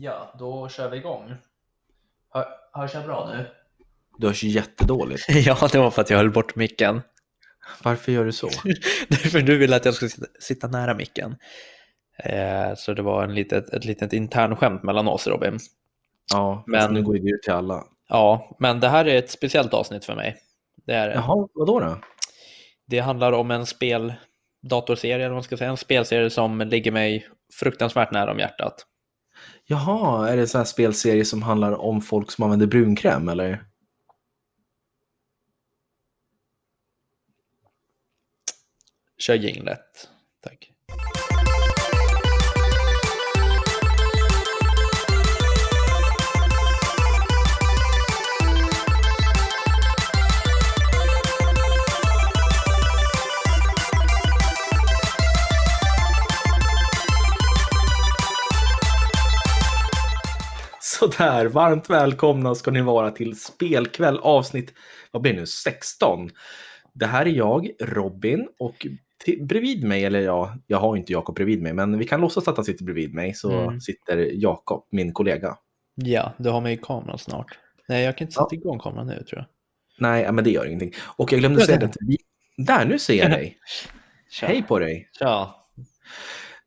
Ja, då kör vi igång. Hör, hörs jag bra nu? Du hörs jättedåligt. ja, det var för att jag höll bort micken. Varför gör du så? för du ville att jag skulle sitta, sitta nära micken. Eh, så det var en litet, ett litet internskämt mellan oss, Robin. Ja, Men- nu går det ut till alla. Ja, men det här är ett speciellt avsnitt för mig. Det, är, det. Jaha, vadå då? det handlar om en spel datorserie, eller vad man ska säga, en spelserie som ligger mig fruktansvärt nära om hjärtat. Jaha, är det en sån här spelserie som handlar om folk som använder brunkräm eller? Kör jinglet, Sådär, varmt välkomna ska ni vara till Spelkväll avsnitt, vad blir det nu, 16. Det här är jag, Robin, och till, bredvid mig, eller ja, jag har inte Jakob bredvid mig, men vi kan låtsas att han sitter bredvid mig, så Mm. sitter Jakob, min kollega. Ja, du har mig i kameran snart. Nej, jag kan inte Ja. sätta igång kameran nu tror jag. Nej, ja, men det gör ingenting. Och jag glömde Ja, säga det. Där, nu ser jag dig. Hej på dig. Tja.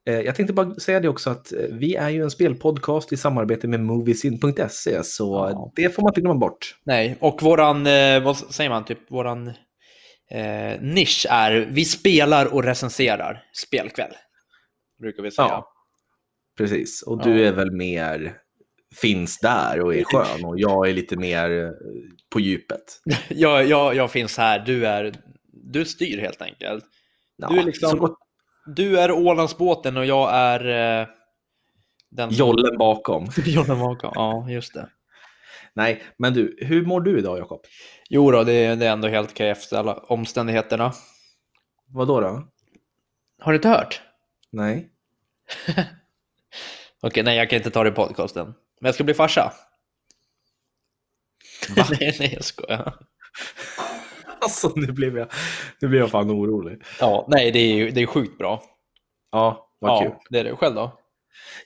Eh, Jag tänkte bara säga det också att eh, vi är ju en spelpodcast i samarbete med Moviesin.se, så Ja. det får man inte glömma bort. Nej, och våran, eh, vad säger man, typ våran eh, nisch är vi spelar och recenserar spelkväll. Brukar vi säga. Ja, precis. Och Ja. du är väl mer finns där och är skön och jag är lite mer på djupet. Jag, jag, jag finns här, du är, du styr helt enkelt. Ja, Du är liksom-. Du är Ålandsbåten och jag är eh, den Jollen bakom. Jollen bakom. Ja, just det. Nej, men du, hur mår du idag Jakob? Jo då, det, är- det är ändå helt okej efter alla omständigheterna. Vad då? då? Har du inte hört? Nej. Okej, nej jag kan inte ta det i podcasten. Men jag ska bli farsa. Nej, nej, jag skojar. Alltså nu blev jag, nu blev jag fan orolig. Ja, nej, det är ju det är sjukt bra. Ja, vad kul. Ja, det är det. Själv då?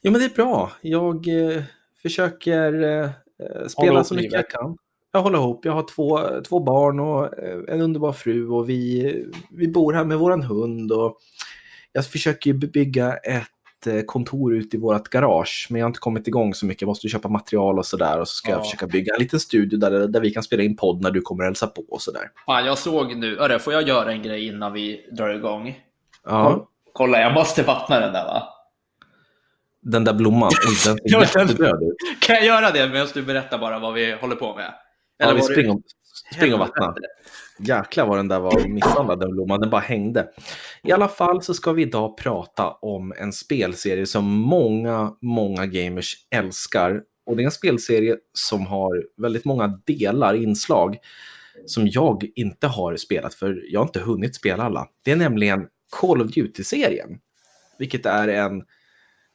Ja, men det är bra. Jag eh, försöker eh, Hålla spela så mycket livet. jag kan. Jag håller ihop. Jag har två, två barn och eh, en underbar fru och vi, vi bor här med våran hund. Och jag försöker bygga ett eh, kontor ute i vårt garage, men jag har inte kommit igång så mycket. Jag måste köpa material och sådär och så ska Ja. jag försöka bygga en liten studio där, där vi kan spela in podd när du kommer och hälsa på och sådär. Fan, jag såg nu, Örre, får jag göra en grej innan vi drar igång? Ja, Kolla, jag måste vattna den där va? den där blomman. Den ser jättedöd ut. Kan jag göra det medan du berättar bara vad vi håller på med? Ja, vi springer, spring och vattna. Jäklar vad den där var misshandlad, den blomman. Den bara hängde. I alla fall så ska vi idag prata om en spelserie som många, många gamers älskar. Och det är en spelserie som har väldigt många delar, inslag, som jag inte har spelat, för jag har inte hunnit spela alla. Det är nämligen Call of Duty-serien, vilket är en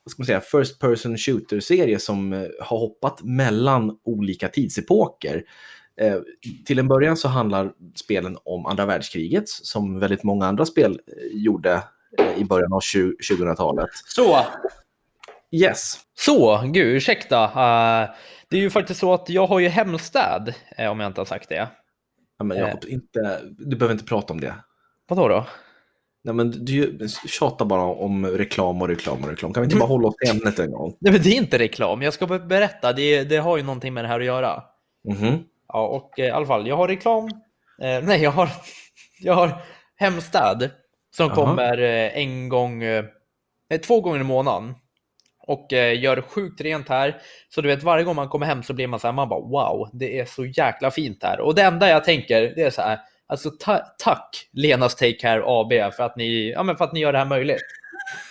vad ska man säga, first person shooter-serie som eh, har hoppat mellan olika tidsepoker. Eh, till en början så handlar spelen om andra världskriget, som väldigt många andra spel eh, gjorde eh, i början av 20 2000-talet. Så, Yes, så, gud, ursäkta. Eh, det är ju faktiskt så att jag har ju hemstäd, eh, om jag inte har sagt det. ja, men Jakob, inte, du behöver inte prata om det. Vadå då? Nej, men du tjatar bara om reklam och reklam och reklam. Kan vi inte bara hålla oss till ämnet en gång? Nej, men det är inte reklam. Jag ska berätta. Det, det har ju någonting med det här att göra. Mhm. Ja, och eh, i alla fall, jag har reklam. Eh, nej, jag har, jag har hemstäd som Jaha. kommer eh, en gång, eh, nej, två gånger i månaden. Och gör sjukt rent här. Så du vet, varje gång man kommer hem så blir man så här, man bara wow, det är så jäkla fint här. Och det enda jag tänker, det är så här, alltså ta tack Lenas Take Care AB för att ni, ja, men för att ni gör det här möjligt.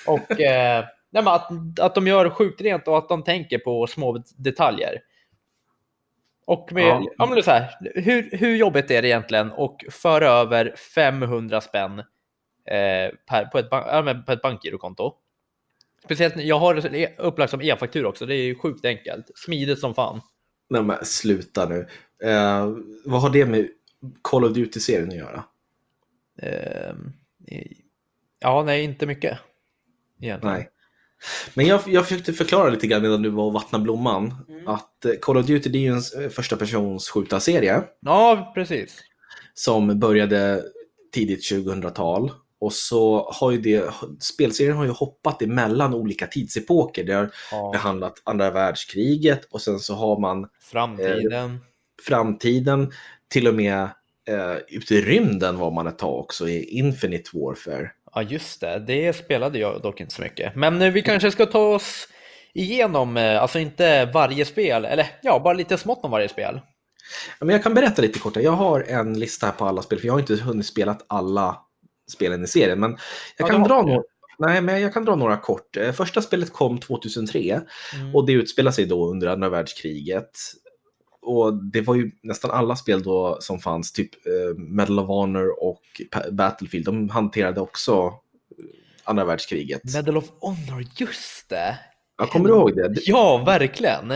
Och nej, men att, att de gör sjukt rent och att de tänker på små detaljer. Och med, Ja. ja. men så här, hur, hur jobbigt är det egentligen att föra över 500 spänn eh, per, på, ett, ban- ja, men på ett bankgirokonto? Speciellt, jag har det upplagt som e-faktura också, det är ju sjukt enkelt. Smidigt som fan. Nej, men sluta nu. Eh, vad har det med Call of Duty-serien att göra? I- ja, nej, inte mycket. Egentligen. Nej. Men jag, jag försökte förklara lite grann medan du var och vattnade blomman. Mm. Att eh, Call of Duty det är ju en eh, första persons skjutarserie Ja, precis. som började tidigt 2000-tal. Och så har ju det, spelserien har ju hoppat emellan olika tidsepoker. Det har Ja. behandlat andra världskriget och sen så har man Framtiden. framtiden, till och med eh, ute i rymden var man ett tag också i Infinite Warfare. Ja, just det. Det spelade jag dock inte så mycket. Men eh, vi kanske ska ta oss igenom, eh, alltså inte varje spel, eller ja, bara lite smått om varje spel. Ja, Men jag kan berätta lite kort. Jag har en lista här på alla spel, för jag har inte hunnit spela alla spelen i serien. Men jag Ja, kan, dra några, nej, men jag kan dra några kort. Eh, Första spelet kom 2003 Mm. och det utspelar sig då under andra världskriget. Och det var ju nästan alla spel då som fanns, typ eh, Medal of Honor och Battlefield, de hanterade också eh, andra världskriget. Medal of Honor, just det! Jag kommer du ihåg det? det? Ja, verkligen!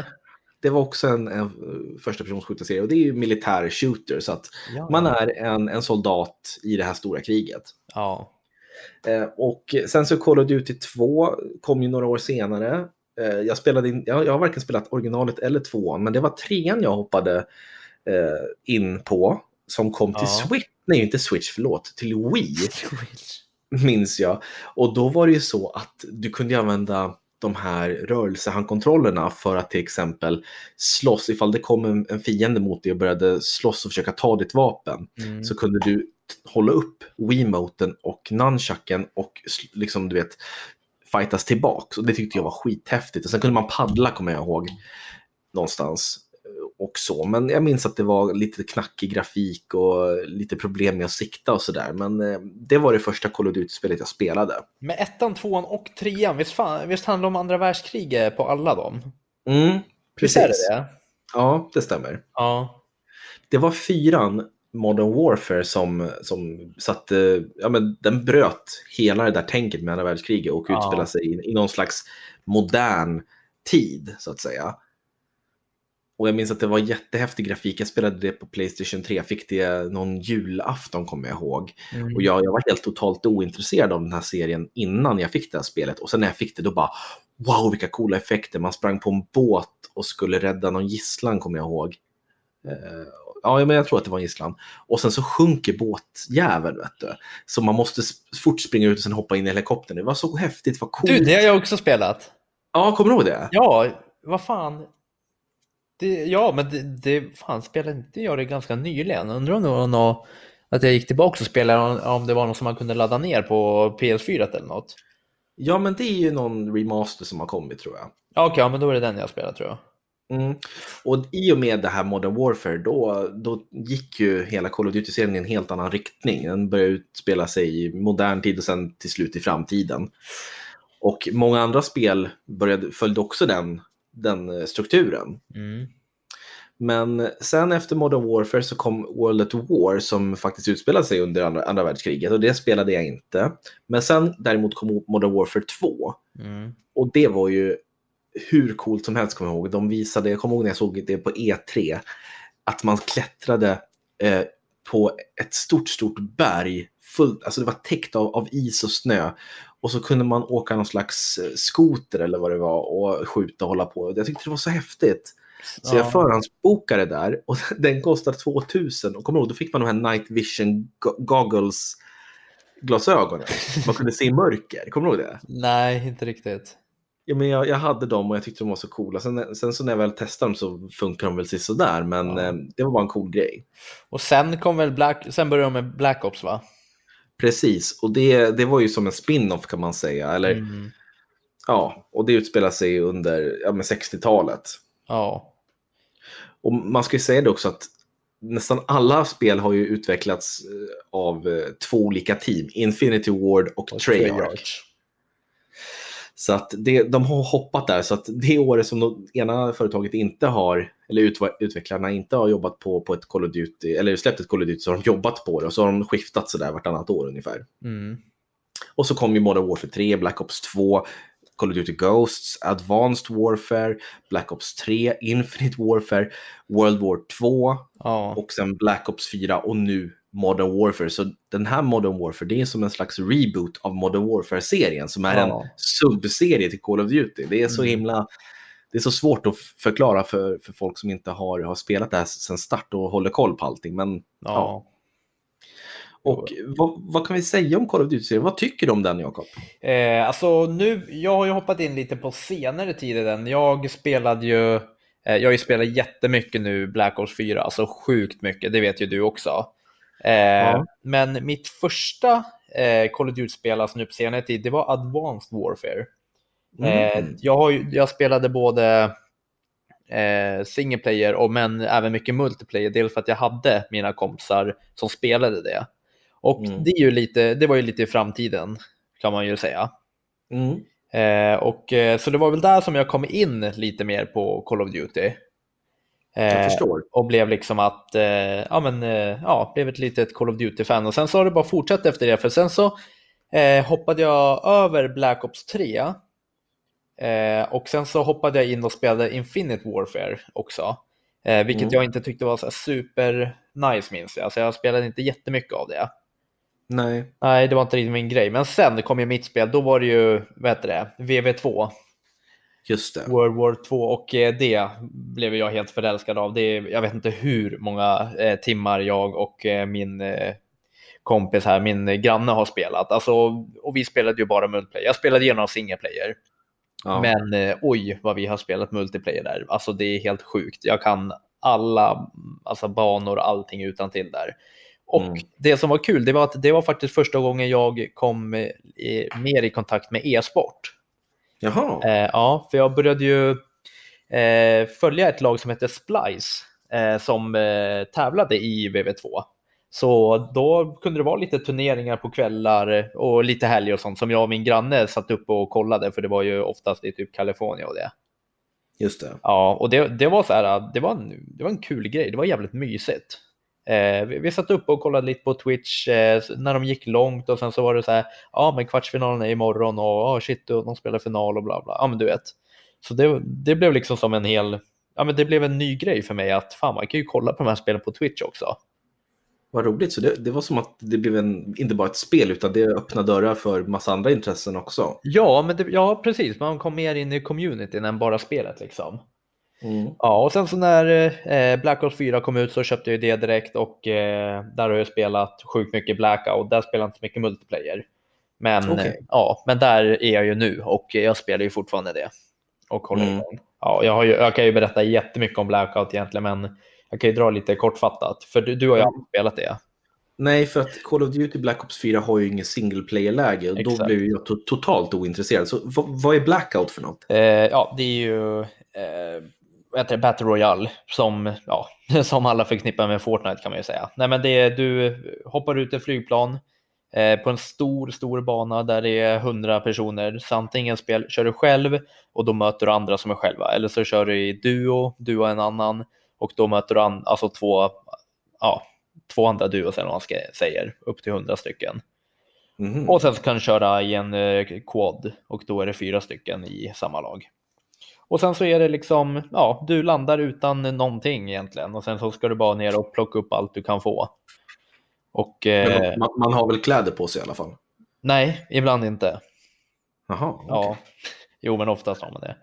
Det var också en, en eh, första persons skjutarserie och det är ju militär shooter så att Ja. man är en, en soldat i det här stora kriget. Ja. Och sen så Call of Duty 2 kom ju några år senare. Eh, jag, spelade in, jag, jag har varken spelat originalet eller tvåan, men det var trean jag hoppade eh, in på som kom till Ja. Switch. Nej, inte Switch, förlåt. Till Wii minns jag. Och då var det ju så att du kunde använda de här rörelsehandkontrollerna för att till exempel slåss. Ifall det kom en, en fiende mot dig och började slåss och försöka ta ditt vapen Mm. så kunde du hålla upp Wiimoten och nunchucken och liksom du vet fightas tillbaks. Och det tyckte jag var skithäftigt. Och sen kunde man paddla kommer jag ihåg någonstans eh, och så. Men jag minns att det var lite knackig grafik och lite problem med att sikta och sådär. Men eh, det var det första Call of Duty-spelet jag spelade. Med ettan, tvåan och trean, visst, fan, visst handlar det om andra världskriget på alla dem? Mm, Visst är precis. det det? Ja, det stämmer. Ja. Det var fyran Modern Warfare som, som satte, ja men den bröt hela det där tänket med andra världskriget och Ja. utspelade sig i, i någon slags modern tid så att säga. Och jag minns att det var jättehäftig grafik. Jag spelade det på Playstation 3. Jag fick det någon julafton kommer jag ihåg. Mm. Och jag, jag var helt totalt ointresserad av den här serien innan jag fick det här spelet. Och sen när jag fick det då bara wow vilka coola effekter. Man sprang på en båt och skulle rädda någon gisslan kommer jag ihåg. Ja, men jag tror att det var en gisslan. Och sen så sjunker båtjäveln vet du. Så man måste fort springa ut och sen hoppa in i helikoptern. Det var så häftigt, vad coolt. Du, det har jag också spelat. Ja, kommer du ihåg det? Ja, vad fan. Det, ja, men det, det fan spelade inte jag det ganska nyligen. Undrar om det var något, att jag gick tillbaka och spelade om det var något som man kunde ladda ner på PS4 eller något. Ja, men det är ju någon remaster som har kommit tror jag. Ja, Okej, ja, men då är det den jag spelar tror jag. Mm. Och i och med det här Modern Warfare, då, då gick ju hela Call of Duty-serien i en helt annan riktning. Den började utspela sig i modern tid och sen till slut i framtiden. Och många andra spel började, följde också den, den eh, strukturen. Mm. Men sen efter Modern Warfare så kom World at War som faktiskt utspelade sig under andra, andra världskriget och det spelade jag inte. Men sen däremot kom Modern Warfare 2 Mm. och det var ju hur coolt som helst, kommer jag ihåg. De visade, jag kommer ihåg när jag såg det på E3, att man klättrade eh, på ett stort, stort berg. Fullt, alltså det var täckt av, av is och snö. Och så kunde man åka någon slags eh, skoter eller vad det var och skjuta och hålla på. Jag tyckte det var så häftigt. Så jag Ja. förhandsbokade där och den kostade 2000. Och kommer ihåg, då fick man de här night vision go- goggles glasögonen. Man kunde se i mörker. Kommer du ihåg det? Nej, inte riktigt. Ja, men jag, jag hade dem och jag tyckte de var så coola. Sen, sen så när jag väl testade dem så funkar de väl sådär. Men Ja. eh, det var bara en cool grej. Och sen kom väl Black, sen började de med Black Ops va? Precis, och det, det var ju som en spin-off kan man säga. Eller, Mm. ja, och det utspelar sig under ja, men 60-talet. Ja. Och man ska ju säga det också att nästan alla spel har ju utvecklats eh, av eh, två olika team. Infinity Ward och, Och Treyarch. Treyarch. Så att det, de har hoppat där. Så att det året som det ena företaget inte har, eller utvecklarna inte har jobbat på, på ett Call of Duty, eller släppt ett Call of Duty, så har de jobbat på det och så har de skiftat sådär vartannat år ungefär. Mm. Och så kom ju Modern Warfare 3, Black Ops 2, Call of Duty Ghosts, Advanced Warfare, Black Ops 3, Infinite Warfare, World War 2 Ja. och sen Black Ops 4 och nu Modern Warfare. Så den här Modern Warfare, det är som en slags reboot av Modern Warfare-serien som är Ja. en subserie till Call of Duty. Det är så Mm. himla... Det är så svårt att förklara för, för folk som inte har, har spelat det här sedan start och håller koll på allting. Men, Ja. och vad, vad kan vi säga om Call of Duty-serien? Vad tycker du om den, Jakob? Eh, alltså nu, jag har ju hoppat in lite på senare tid i den. Jag spelade ju, eh, jag har ju spelat jättemycket nu Black Ops 4, alltså sjukt mycket, det vet ju du också. Eh, Ja. Men mitt första eh, Call of Duty-spel, alltså nu på senare tid, det var Advanced Warfare. Eh, Mm. jag, har jag spelade både eh, single player och men även mycket multiplayer, dels för att jag hade mina kompisar som spelade det. Och Mm. det, är ju lite, det var ju lite i framtiden, kan man ju säga. Mm. Eh, och, eh, så det var väl där som jag kom in lite mer på Call of Duty. Jag Eh, förstår. och blev liksom att, eh, ja men, eh, ja, blev ett litet Call of Duty-fan. Och sen så har det bara fortsatt efter det, för sen så eh, hoppade jag över Black Ops 3. Eh, och sen så hoppade jag in och spelade Infinite Warfare också. Eh, vilket Mm. jag inte tyckte var så super nice minns jag. Så jag spelade inte jättemycket av det. Nej. Nej, det var inte riktigt min grej. Men sen kom ju mitt spel, då var det ju, vad heter det, VV2. World War 2 och eh, det blev jag helt förälskad av. Det jag vet inte hur många eh, timmar jag och eh, min kompis här, min granne har spelat. Alltså, och vi spelade ju bara multiplayer. Jag spelade igenom single player. Ja. Men oj vad vi har spelat multiplayer där. Alltså det är helt sjukt. Jag kan alla alltså, banor och allting utan till där. Och Mm. det som var kul, det var att det var faktiskt första gången jag kom i, mer i kontakt med e-sport. Jaha. Eh, ja, för jag började ju eh, följa ett lag som heter Splice eh, som eh, tävlade i VV2. Så då kunde det vara lite turneringar på kvällar och lite helger och sånt som jag och min granne satt upp och kollade för det var ju oftast i typ Kalifornien och det. Just det. Ja, och det, det var så här, det var, en, det var en kul grej, det var jävligt mysigt. Eh, vi, vi satt upp och kollade lite på Twitch eh, när de gick långt och sen så var det så här, ja men kvartsfinalen är imorgon och oh, shit, och de spelar final och bla bla. Ja men du vet. Så det, det blev liksom som en hel, ja men det blev en ny grej för mig att fan man kan ju kolla på de här spelen på Twitch också. Vad roligt. Så det, det var som att det blev en, inte bara ett spel utan det öppnade dörrar för massa andra intressen också. Ja, men det, ja precis, man kom mer in i communityn än bara spelet liksom. Mm. Ja, och sen så när eh, Black Ops 4 kom ut så köpte jag det direkt och eh, där har jag spelat sjukt mycket Blackout. Där spelar jag inte så mycket multiplayer. Men, Okej. eh, ja, men där är jag ju nu och jag spelar ju fortfarande det. Och håller Mm. igång. Ja, jag, har ju, jag kan ju berätta jättemycket om Blackout egentligen, men jag kan ju dra lite kortfattat. För du, du har ju Ja. aldrig spelat det. Nej, för att Call of Duty Black Ops 4 har ju ingen single player-läge och då blev jag to- totalt ointresserad. Så vad, är Blackout för något? Eh, ja, det är ju eh, heter Battle Royale som, ja, som alla förknippar med Fortnite kan man ju säga. Nej, men det är, du hoppar ut ett flygplan eh, på en stor, stor bana där det är hundra personer. Så antingen spel, kör du själv och då möter du andra som är själva. Eller så kör du i duo, du och en annan och då möter du an, alltså två, ja, två andra duos eller vad man ska, säger, upp till hundra stycken. Mhm. Och sen så kan du köra i en eh, quad och då är det fyra stycken i samma lag. Och sen så är det liksom, ja, du landar utan någonting egentligen och sen så ska du bara ner och plocka upp allt du kan få. Och eh, man, man har väl kläder på sig i alla fall? nej, ibland inte. Jaha, okej. Ja, jo, men oftast har man det.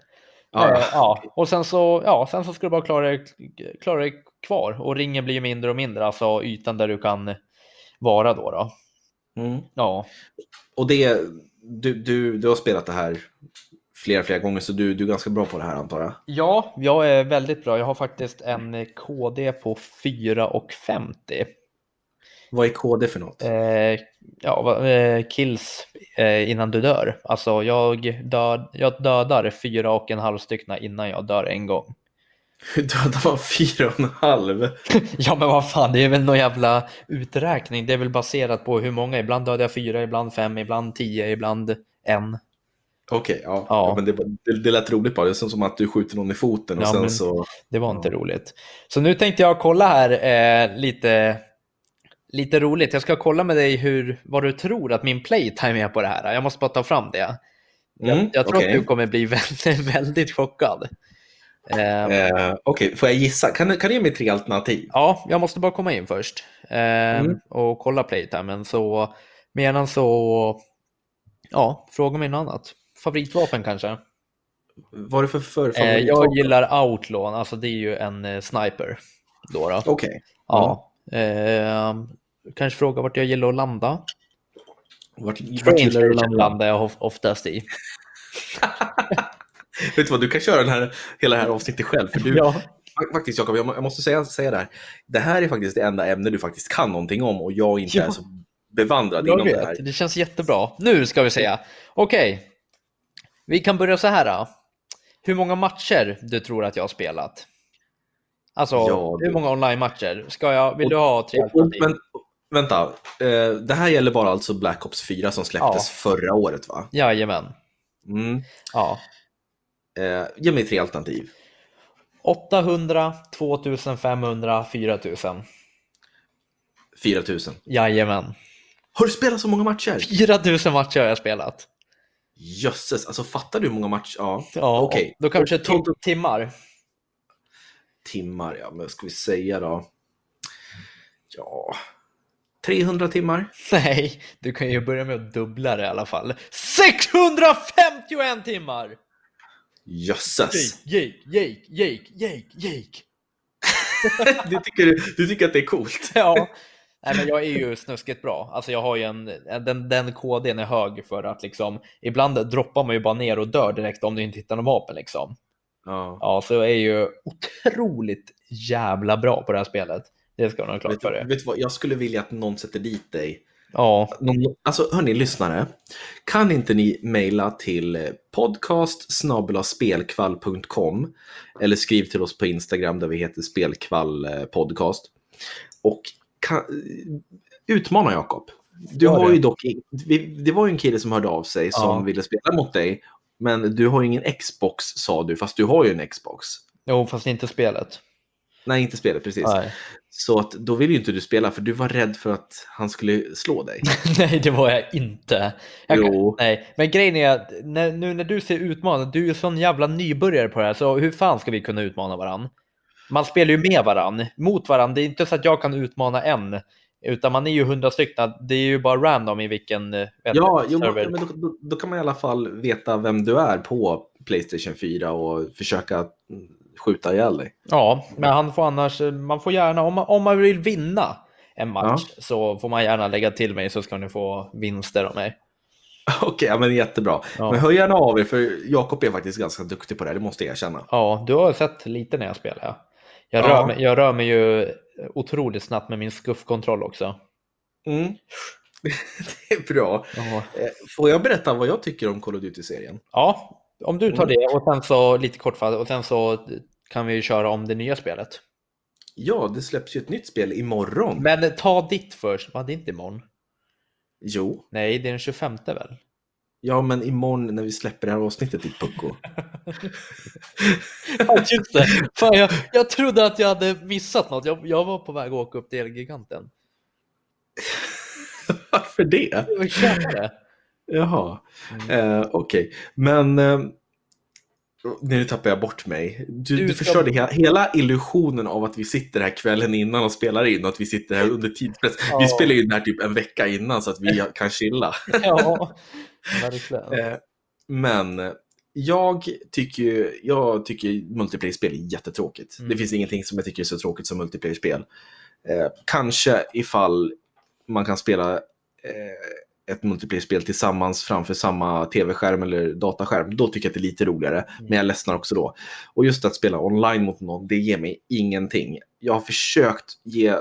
Ja, Eh, ja, och sen så, ja, sen så ska du bara klara dig, klara dig kvar och ringen blir ju mindre och mindre, alltså ytan där du kan vara då. då. Mm. Ja, Och det, du, du, du har spelat det här flera, flera gånger så du, du är ganska bra på det här antar jag? Ja, jag är väldigt bra. Jag har faktiskt en KD på 4,50. Vad är KD för något? Eh, ja, eh, kills eh, innan du dör. Alltså jag, död, jag dödar fyra och en halv stycken innan jag dör en gång. Hur dödar man fyra och en halv? Ja men vad fan, det är väl någon jävla uträkning. Det är väl baserat på hur många. Ibland dödar jag fyra, ibland fem, ibland tio, ibland en. Okej, ja. Ja. ja. men det, det, det lät roligt bara. Det är som att du skjuter någon i foten och Ja, sen så... Det var inte roligt. Så nu tänkte jag kolla här eh, lite, lite roligt. Jag ska kolla med dig hur, vad du tror att min playtime är på det här. Jag måste bara ta fram det. Mm, jag jag tror okej. att du kommer bli väldigt, väldigt chockad. Eh, Eh, Okej, får jag gissa? Kan, du- kan du ge mig tre alternativ? Ja, jag måste bara komma in först eh, Mm. och kolla playtimen. Så medan så, ja, fråga mig något annat. Favoritvapen kanske? Vad är det för, för Eh, favoritvapen? jag gillar Outlaw, alltså det är ju en eh, sniper. Då, då. Okej. Ja. Eh, kanske fråga vart jag gillar att landa. Vart, vart gillar du att landa? oftast i. Vet du vad, du kan köra den här, hela det här avsnittet själv. För du, Ja. Fa- Faktiskt Jakob, jag, må- jag måste säga, säga det här. Det här är faktiskt det enda ämne du faktiskt kan någonting om och jag inte Ja. är så bevandrad Jag inom det här. vet, det känns jättebra. Nu ska vi säga. Okej, vi kan börja så här. Hur många matcher du tror att jag har spelat? Alltså, Ja, du- hur många online-matcher? Ska jag, vill du ha tre alternativ? men, vänta, eh, det här gäller bara alltså Black Ops 4 som släpptes förra året va? Jajamän. Mm. Ja. Eh, ge mig tre alternativ. 800, 2500, 4000. 4000. Jajamän. Har du spelat så många matcher? 4000 matcher har jag spelat. Jösses, alltså fattar du hur många matcher? Ja, Ja, Okej. Då kanske tim- timmar. timmar, ja, men vad ska vi säga då? Ja, 300 timmar. Nej, du kan ju börja med att dubbla det i alla fall. 651 timmar! Jösses! Jake, Jake, Jake, Jake, Jake. Du tycker, du tycker att det är coolt? Ja. Nej, men jag är ju snuskigt bra. Alltså jag har ju en, den, den koden är hög för att liksom, ibland droppar man ju bara ner och dör direkt om du inte hittar någon vapen liksom. Ja. Ja, så jag är ju otroligt jävla bra på det här spelet. Det ska man ha klart Vet, för det. vet vad, jag skulle vilja att någon sätter dit dig. Ja, Någon, alltså hörni lyssnare, kan inte ni mejla till podcast spelkvall.com eller skriv till oss på Instagram där vi heter spelkvall eh, podcast och kan, utmana Jakob. Du Gör har det. ju dock, det var ju en kille som hörde av sig som Ja. ville spela mot dig, men du har ju ingen Xbox sa du, fast du har ju en Xbox. jo, fast inte spelet. Nej, inte spelet precis. Nej. Så att då vill ju inte du spela för du var rädd för att han skulle slå dig. Nej, det var jag inte. Jag kan, nej, men grejen är att när, nu när du ser utmanad, du är ju sån jävla nybörjare på det här, så hur fan ska vi kunna utmana varann? Man spelar ju med varann, mot varann. Det är inte så att jag kan utmana en, utan man är ju hundra stycken. Det är ju bara random i vilken eh, Ja, jo, server. men då, då, då kan man i alla fall veta vem du är på Playstation 4 och försöka mm, skjuta ihjäl dig. Ja, men han får annars, man får gärna, om man, om man vill vinna en match, så får man gärna lägga till mig så ska ni få vinster av mig. Okej, ja, men jättebra. Ja. Men hör gärna av er, för Jakob är faktiskt ganska duktig på det det måste jag erkänna. Ja, du har sett lite när jag spelar. Ja. Jag, Ja. rör, mig, jag rör mig ju otroligt snabbt med min skuffkontroll också. Mm. det är bra. Ja. Eh, Får jag berätta vad jag tycker om Call of Duty-serien? ja, om du tar Mm. det och sen så lite kortfattat och sen så kan vi ju köra om det nya spelet. Ja, det släpps ju ett nytt spel imorgon. Men ta ditt först. Va, det är inte imorgon. Jo, Nej, det är den 25 väl? Ja men imorgon när vi släpper det här avsnittet ditt pucko. Ja, just det. Fan, jag, jag trodde att jag hade missat något. Jag, jag var på väg att åka upp till Elgiganten. Varför det? Jag kände Jaha, Mm. eh, okej. Men eh, nu tappar jag bort mig. Du, Du du förstörde hela, hela illusionen av att vi sitter här kvällen innan och spelar in och att vi sitter här under tidspress. Ja. Vi spelar ju in det här typ en vecka innan så att vi kan chilla. Ja, verkligen. Eh, men jag tycker ju, jag tycker multiplayer-spel är jättetråkigt. Mm. Det finns ingenting som jag tycker är så tråkigt som multiplayer-spel. Eh, kanske ifall man kan spela eh, ett multiplayer-spel tillsammans framför samma tv-skärm eller dataskärm, då tycker jag att det är lite roligare. Men jag ledsnar också då. Och just att spela online mot någon, det ger mig ingenting. Jag har försökt ge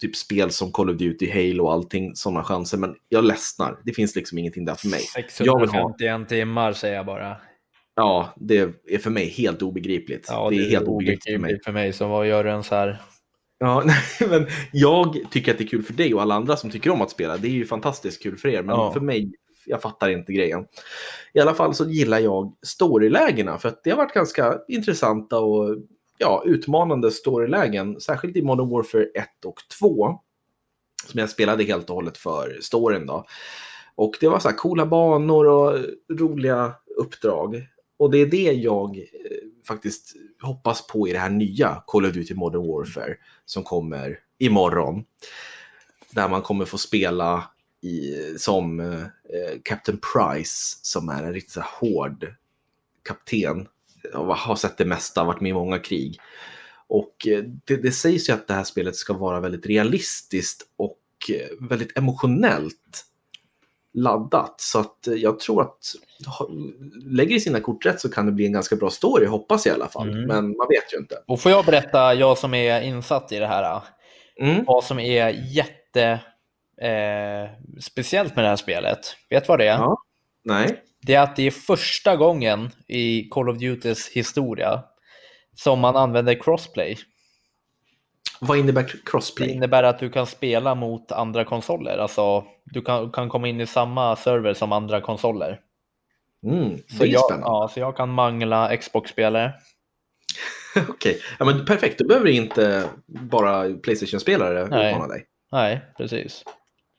typ spel som Call of Duty, Halo och allting sådana chanser, men jag ledsnar. Det finns liksom ingenting där för mig. Jag vill ha- 651 timmar säger jag bara. Ja, det är för mig helt obegripligt. Ja, det är helt obegripligt för mig. för mig. Så vad gör du ens här? Ja, nej, men jag tycker att det är kul för dig och alla andra som tycker om att spela. Det är ju fantastiskt kul för er, men Ja. för mig, jag fattar inte grejen. I alla fall så gillar jag storylägena för att det har varit ganska intressanta och ja, utmanande storylägen, särskilt i Modern Warfare 1 och 2. Som jag spelade helt och hållet för storyn då. Och det var så här coola banor och roliga uppdrag. Och det är det jag eh, faktiskt hoppas på i det här nya Call of Duty Modern Warfare som kommer imorgon. Där man kommer få spela i, som eh, Captain Price som är en riktigt så hård kapten. Jag har sett det mesta, varit med i många krig. Och eh, det, det sägs ju att det här spelet ska vara väldigt realistiskt och eh, väldigt emotionellt laddat. Så att eh, jag tror att lägger i sina kort rätt så kan det bli en ganska bra story, hoppas jag i alla fall. Mm. Men man vet ju inte. Och får jag berätta, jag som är insatt i det här, Mm. vad som är jätte eh, speciellt med det här spelet. Vet du vad det är? Ja. Nej. Det är att det är första gången i Call of Dutys historia som man använder crossplay. Vad innebär Det crossplay? innebär att du kan spela mot andra konsoler. Alltså, du kan, kan komma in i samma server som andra konsoler. Mm. Så Det är jag, spännande. ja, så jag kan mangla Xbox-spelare. Okej, ja, men perfekt. Då behöver du inte bara Playstation-spelare utmana dig. Nej, precis.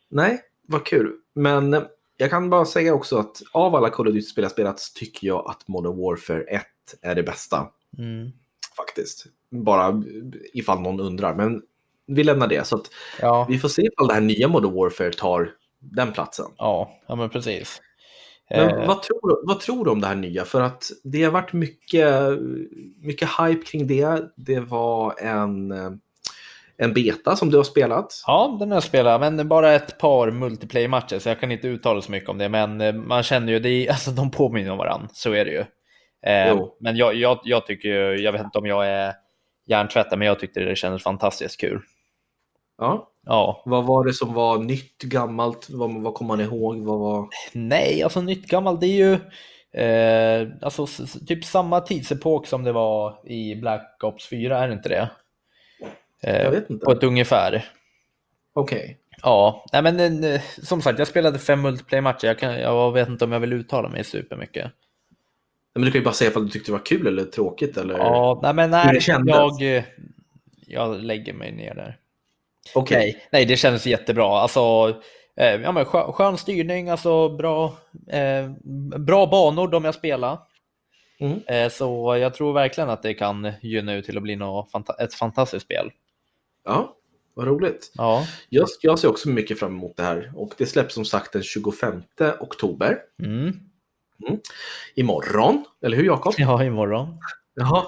Nej, vad kul. Men eh, jag kan bara säga också att av alla Call of Duty-spel jag spelat så tycker jag att Modern Warfare 1 är det bästa. Mm. Faktiskt. Bara ifall någon undrar. Men vi lämnar det. Så att Ja, vi får se ifall det här nya Modern Warfare tar den platsen. ja, ja, men precis. Men Eh, vad, tror, vad tror du om det här nya? För att det har varit mycket, mycket hype kring det. Det var en, eh, en beta som du har spelat. Ja, den har jag spelat, men bara ett par multiplayer-matcher, så jag kan inte uttala så mycket om det. Men eh, man känner ju, det är, alltså de påminner om varandra, så är det ju. Jo. men jag, jag, jag tycker ju, jag vet inte om jag är hjärntvättad, men jag tyckte det kändes fantastiskt kul. Ja. Ja, Vad var det som var nytt, gammalt? Vad, vad kommer man ihåg? Vad var... nej, alltså nytt gammalt, det är ju eh, alltså, typ samma tidsepok som det var i Black Ops 4, är det inte det? Eh, Jag vet inte. På ett ungefär. Okej. Ja, nej men eh, som sagt, jag spelade fem multiplayer-matcher. Jag, kan, jag vet inte om jag vill uttala mig supermycket. Men du kan ju bara säga ifall du tyckte det var kul eller tråkigt. Eller... Ja, nej men Hur nej, det kändes? jag, eh, jag lägger mig ner där. Okej. Nej, nej, det kändes jättebra. Alltså, eh, ja, men skön, skön styrning, alltså bra, eh, bra banor de jag spelar. Mm. Eh, så jag tror verkligen att det kan gynna ut till att bli något, fanta- ett fantastiskt spel. Ja, vad roligt. Ja, Jag, jag ser också mycket fram emot det här. Och det släpps som sagt den 25 oktober. mm. Imorgon. Eller hur Jakob? ja imorgon. Jaha,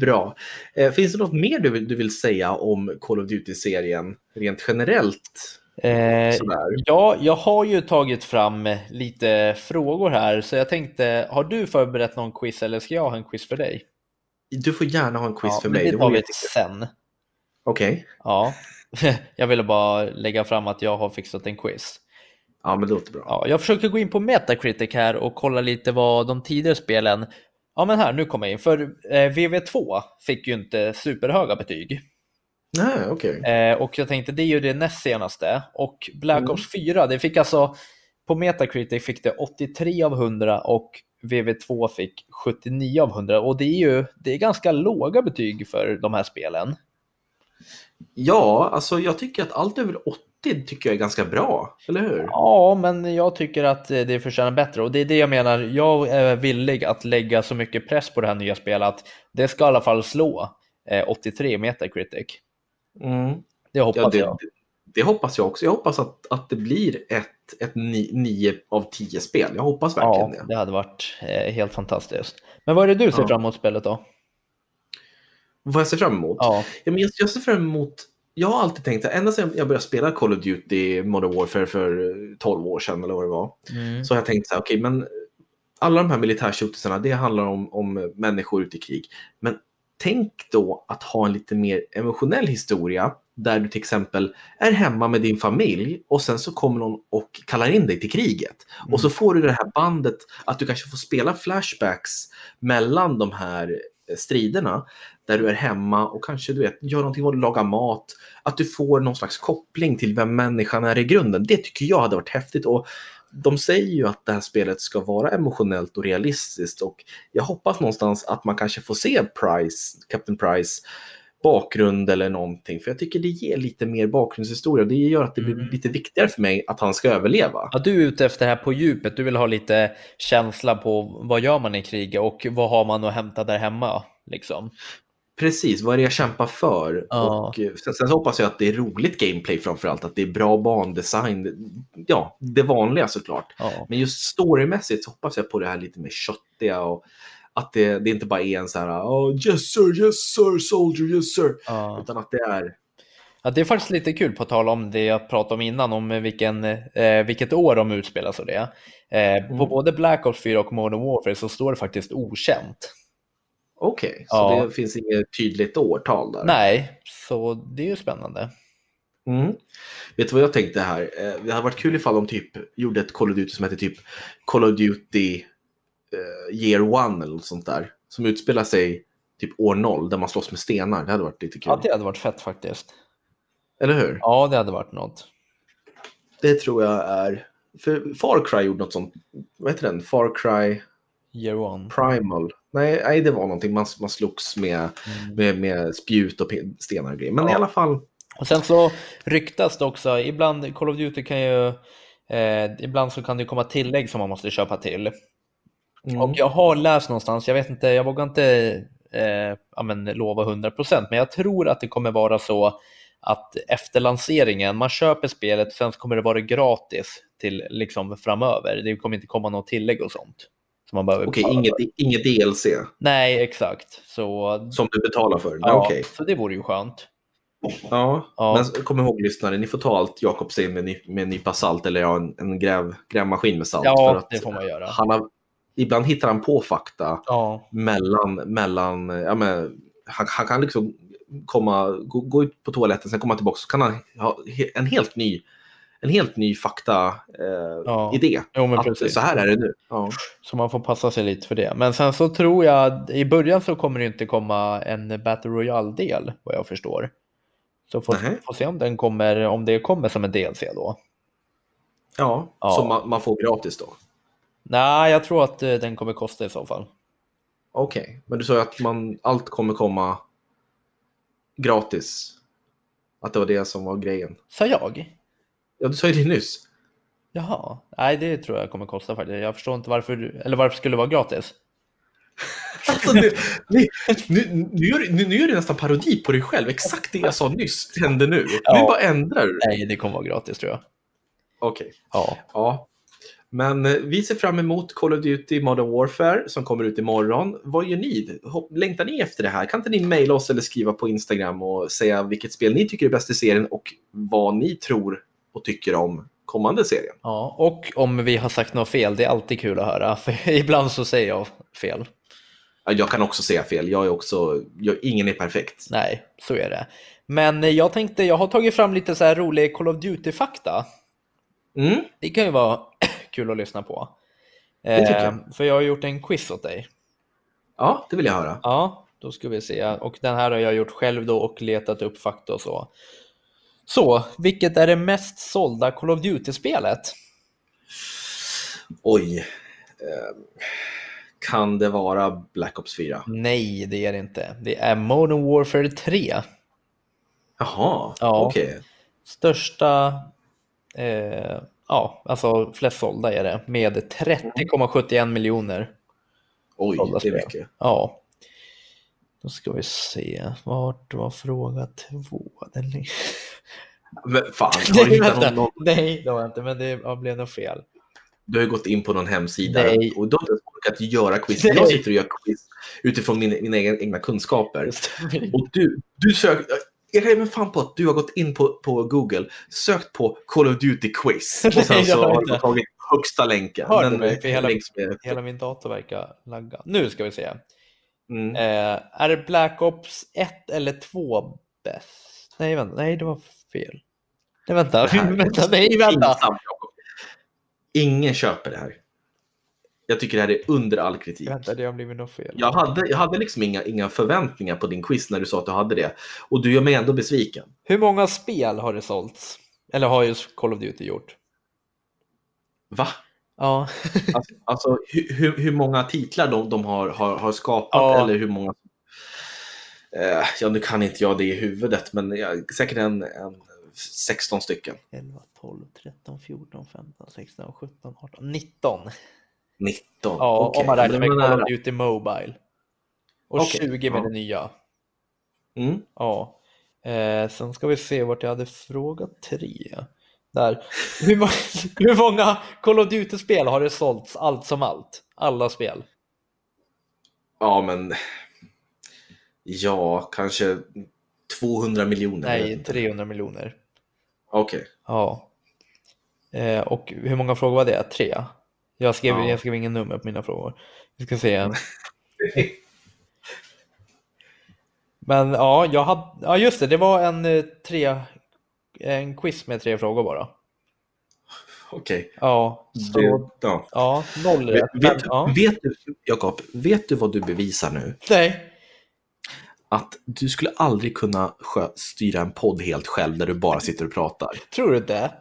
bra. Eh, finns det något mer du vill, du vill säga om Call of Duty-serien rent generellt? Eh. Ja, jag har ju tagit fram lite frågor här, så jag tänkte, har du förberett någon quiz eller ska jag ha en quiz för dig? Du får gärna ha en quiz ja, för mig. Det tar vi sen. Okej, Ja, jag ville bara lägga fram att jag har fixat en quiz. Ja men det låter bra. Ja, jag försöker gå in på Metacritic här och kolla lite vad de tidigare spelen Ja men här, nu kommer jag in. För eh, VV2 fick ju inte superhöga betyg. Nej, okej. Eh, och jag tänkte det är ju det näst senaste. Och Black Mm. Ops 4, det fick alltså på Metacritic fick det 83 av 100 och VV2 fick 79 av 100. Och det är ju det är ganska låga betyg för de här spelen. Ja, alltså jag tycker att allt över 80 tycker jag är ganska bra, eller hur? Ja, men jag tycker att eh, det förtjänar bättre. Och det är det jag menar. Jag är villig att lägga så mycket press på det här nya spelet att det ska i alla fall slå eh, 83 Metacritic. Mm. Det hoppas Ja, det, jag. det, det hoppas jag också. Jag hoppas att, att det blir ett, ett 9 av 10 spel. Jag hoppas verkligen Ja, det. det hade varit eh, helt fantastiskt. Men vad är det du ser Ja. fram emot spelet då? Vad jag ser fram emot? Ja, Ja, men jag, jag ser fram emot... Jag har alltid tänkt att ända sedan jag började spela Call of Duty Modern Warfare för eh, 12 år sedan eller vad det var. mm. Så har jag tänkt så här, okej, men alla de här militärshootersarna, det handlar om, om människor ute i krig. Men tänk då att ha en lite mer emotionell historia där du till exempel är hemma med din familj och sen så kommer någon och kallar in dig till kriget. Och så får du det här bandet att du kanske får spela flashbacks mellan de här striderna där du är hemma och kanske du vet, gör någonting, lagar mat. Att du får någon slags koppling till vem människan är i grunden. Det tycker jag hade varit häftigt. Och de säger ju att det här spelet ska vara emotionellt och realistiskt och jag hoppas någonstans att man kanske får se Price, Captain Price bakgrund eller någonting. För jag tycker det ger lite mer bakgrundshistoria. Det gör att det blir Mm. lite viktigare för mig att han ska överleva. Ja, du är ute efter det här på djupet. Du vill ha lite känsla på vad gör man i krig och vad har man att hämta där hemma. Liksom. Precis, vad är det jag kämpar för? Ja. Och eh, sen, sen så hoppas jag att det är roligt gameplay framförallt, att det är bra bandesign. Ja, det vanliga såklart. Ja. Men just storymässigt så hoppas jag på det här lite mer köttiga och att det, det inte bara är en så här oh, yes sir, yes sir, soldier, yes sir. Ja. Utan att det är Ja, det är faktiskt lite kul på tal om det jag pratade om innan, om vilken, eh, vilket år de utspelas och det. Eh, På Mm. både Black Ops 4 och Modern Warfare så står det faktiskt okänt. Okej. så Ja. det finns inget tydligt årtal där. Nej, så det är ju spännande. Mm. Vet du vad jag tänkte här? Eh, Det hade varit kul ifall de typ gjorde ett Call of Duty som heter typ Call of Duty eh, Year One eller något sånt där. Som utspelar sig typ år noll där man slåss med stenar. Det hade varit lite kul. Ja, det hade varit fett faktiskt. Eller hur? Ja, det hade varit något. Det tror jag är... För Far Cry gjorde något sånt. Vad heter den? Far Cry Year one. Primal. Nej, nej det var någonting. Man, man slogs med, med, med spjut och stenar och grejer. Men Ja. i alla fall. Och sen så ryktas det också, ibland, Call of Duty kan ju, eh, ibland så kan det komma tillägg som man måste köpa till. Mm. Och jag har läst någonstans, jag vet inte, jag vågar inte eh, ja, men, lova 100% men jag tror att det kommer vara så att efter lanseringen, man köper spelet, sen kommer det vara gratis till liksom framöver. Det kommer inte komma något tillägg och sånt. Som man behöver Okej, inget, för. inget DLC Nej, exakt. Så, som du betalar för? Ja, Okej. så det vore ju skönt. Ja, Ja. men kom ihåg lyssnare, ni får ta allt Jakob säger med, ny- med en nypa salt eller ja, en, en gräv, grävmaskin med salt. Ja, för att det får man göra. Han har, ibland hittar han på fakta Ja, mellan, mellan ja, men, han, han kan liksom komma, gå, gå ut på toaletten, sen komma tillbaka så kan han ha en helt ny, en helt ny fakta eh, Ja. Att precis. så här är det nu. Ja. Så man får passa sig lite för det. Men sen så tror jag, i början så kommer det inte komma en Battle Royale-del, vad jag förstår. Så får, Nähä. får se om den kommer, om det kommer som en DLC då. Ja, Ja. som man, man får gratis då. Nej, jag tror att eh, den kommer kosta i så fall. Okej, men du sa ju att man, allt kommer komma gratis. Att det var det som var grejen. Sa jag? Ja, du sa ju det nyss. Jaha, nej det tror jag kommer kosta faktiskt. Jag förstår inte varför, du- eller varför skulle det vara gratis? Alltså, nu, nu, nu, nu, gör, nu, nu gör du nästan parodi på dig själv. Exakt det jag sa nyss händer nu. Ja. Nu bara ändrar du. Nej, det kommer vara gratis tror jag. Okej. Ja, Ja. Men eh, vi ser fram emot Call of Duty Modern Warfare som kommer ut imorgon. Vad gör ni? Längtar ni efter det här? Kan inte ni mejla oss eller skriva på Instagram och säga vilket spel ni tycker är bäst i serien och vad ni tror och tycker om kommande serien? ja, och om vi har sagt något fel, det är alltid kul att höra. För ibland så säger jag fel. Ja, Jag kan också säga fel. Jag är också, jag, ingen är perfekt. Nej, så är det. Men jag tänkte, jag har tagit fram lite så här rolig Call of Duty-fakta. Mm. Det kan ju vara kul att lyssna på. Det tycker jag. Eh, för jag har gjort en quiz åt dig. Ja, det vill jag höra. Ja, då ska vi se. Och den här har jag gjort själv då och letat upp fakta och så. Så, vilket är det mest sålda Call of Duty-spelet? Oj. Eh, kan det vara Black Ops 4? Nej, det är det inte. Det är Modern Warfare 3. Jaha, Ja. okej. Största, eh, ja, alltså flest sålda är det med 30,71 miljoner. Oj, det är mycket. Ja. Då ska vi se. Vart var fråga två? Den Men fan, har du hittat någon, någon, Nej, det var inte, men det blev nog fel. du har ju gått in på någon hemsida Nej. och du har ens orkat göra quiz. Nej. Jag sitter och gör quiz utifrån min, mina egna, kunskaper. Och du, du sök, jag kan mig fan på att du har gått in på, på Google, sökt på Call of Duty quiz och sen så jag har har du tagit högsta länken. Hör du mig? För hela- Hela min dator verkar lagga. Nu ska vi se. Mm. Eh, är det Black Ops 1 eller 2 bäst? Nej, vänta. Nej, det var fel. Nej, vänta. Vänta. Nej, vänta. Ingen köper det här. Jag tycker det här är under all kritik. Vänta, det har blivit något fel. Jag hade, jag hade liksom inga, inga förväntningar på din quiz när du sa att du hade det. Och du gör mig ändå besviken. Hur många spel har det sålts? Eller har just Call of Duty gjort? Va? Ja, Alltså, alltså hur, hur, många titlar de, de har, har, har skapat Ja. eller hur många... Eh, ja, nu kan inte jag det i huvudet, men jag, säkert en, en 16 stycken. 11, 12, 13, 14, 15, 16, 17, 18, 19. 19? Ja, okej. om man räknar med Call of Duty Mobile. Och Okej, 20 med ja. det nya. Mm. Ja. Eh, sen ska vi se vart jag hade frågat tre. Där. Hur, må- hur många Call of Duty-spel har det sålts allt som allt? Alla spel. Ja, men... Ja, kanske 200 miljoner. Nej, inte. 300 miljoner. Okej. Ja. Eh, och hur många frågor var det? Tre? Jag skrev, Ja. jag skrev ingen nummer på mina frågor. Vi ska se. Men ja, jag hade, ja just det, det var en, eh, tre, en quiz med tre frågor bara. Okej. Ja, så Det- Ja. ja, noll Vet, rätt. Vet, ja. vet du, Jakob, vet du vad du bevisar nu? Nej, Att du skulle aldrig kunna styra en podd helt själv där du bara sitter och pratar. tror du inte?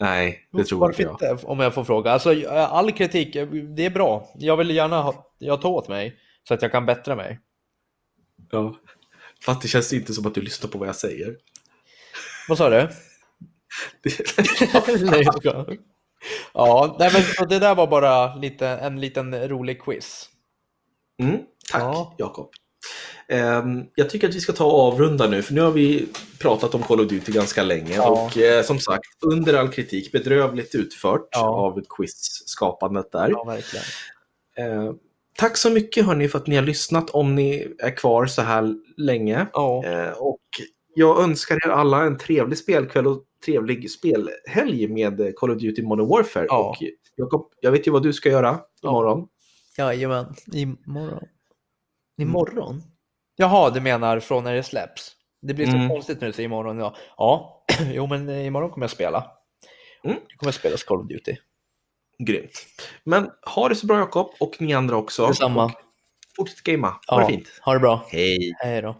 Nej, det tror Varför inte jag. Om jag får fråga. Alltså, all kritik, det är bra. Jag vill gärna ha, jag tar åt mig så att jag kan bättra mig. Ja. Fast det känns inte som att du lyssnar på vad jag säger. Vad sa du? Nej, jag skojar. Ja, nej, men så det där var bara lite, en liten rolig quiz. Mm, tack, Ja. Jakob. Ehm, jag tycker att vi ska ta och avrunda nu, för nu har vi pratat om Call of Duty ganska länge. Ja. Och eh, som sagt, under all kritik, bedrövligt utfört Ja. av quiz-skapandet där. Ja. Eh, tack så mycket hörni för att ni har lyssnat, om ni är kvar så här länge. Eh, och jag önskar er alla en trevlig spelkväll och trevlig spelhelg med Call of Duty Modern Warfare. Ja. Och Jakob, jag vet ju vad du ska göra Ja. imorgon. jajamän. Imorgon. Imorgon? Jaha, du menar från när det släpps? Det blir så Mm. konstigt du säger imorgon. Ja, ja. jo men eh, imorgon kommer jag spela. Mm. Jag kommer spela Call of Duty. Grymt. Men ha det så bra Jakob och ni andra också. Detsamma. Och fortsätt gamea. Ha Ja, det fint. ha det bra. Hej. Hej då.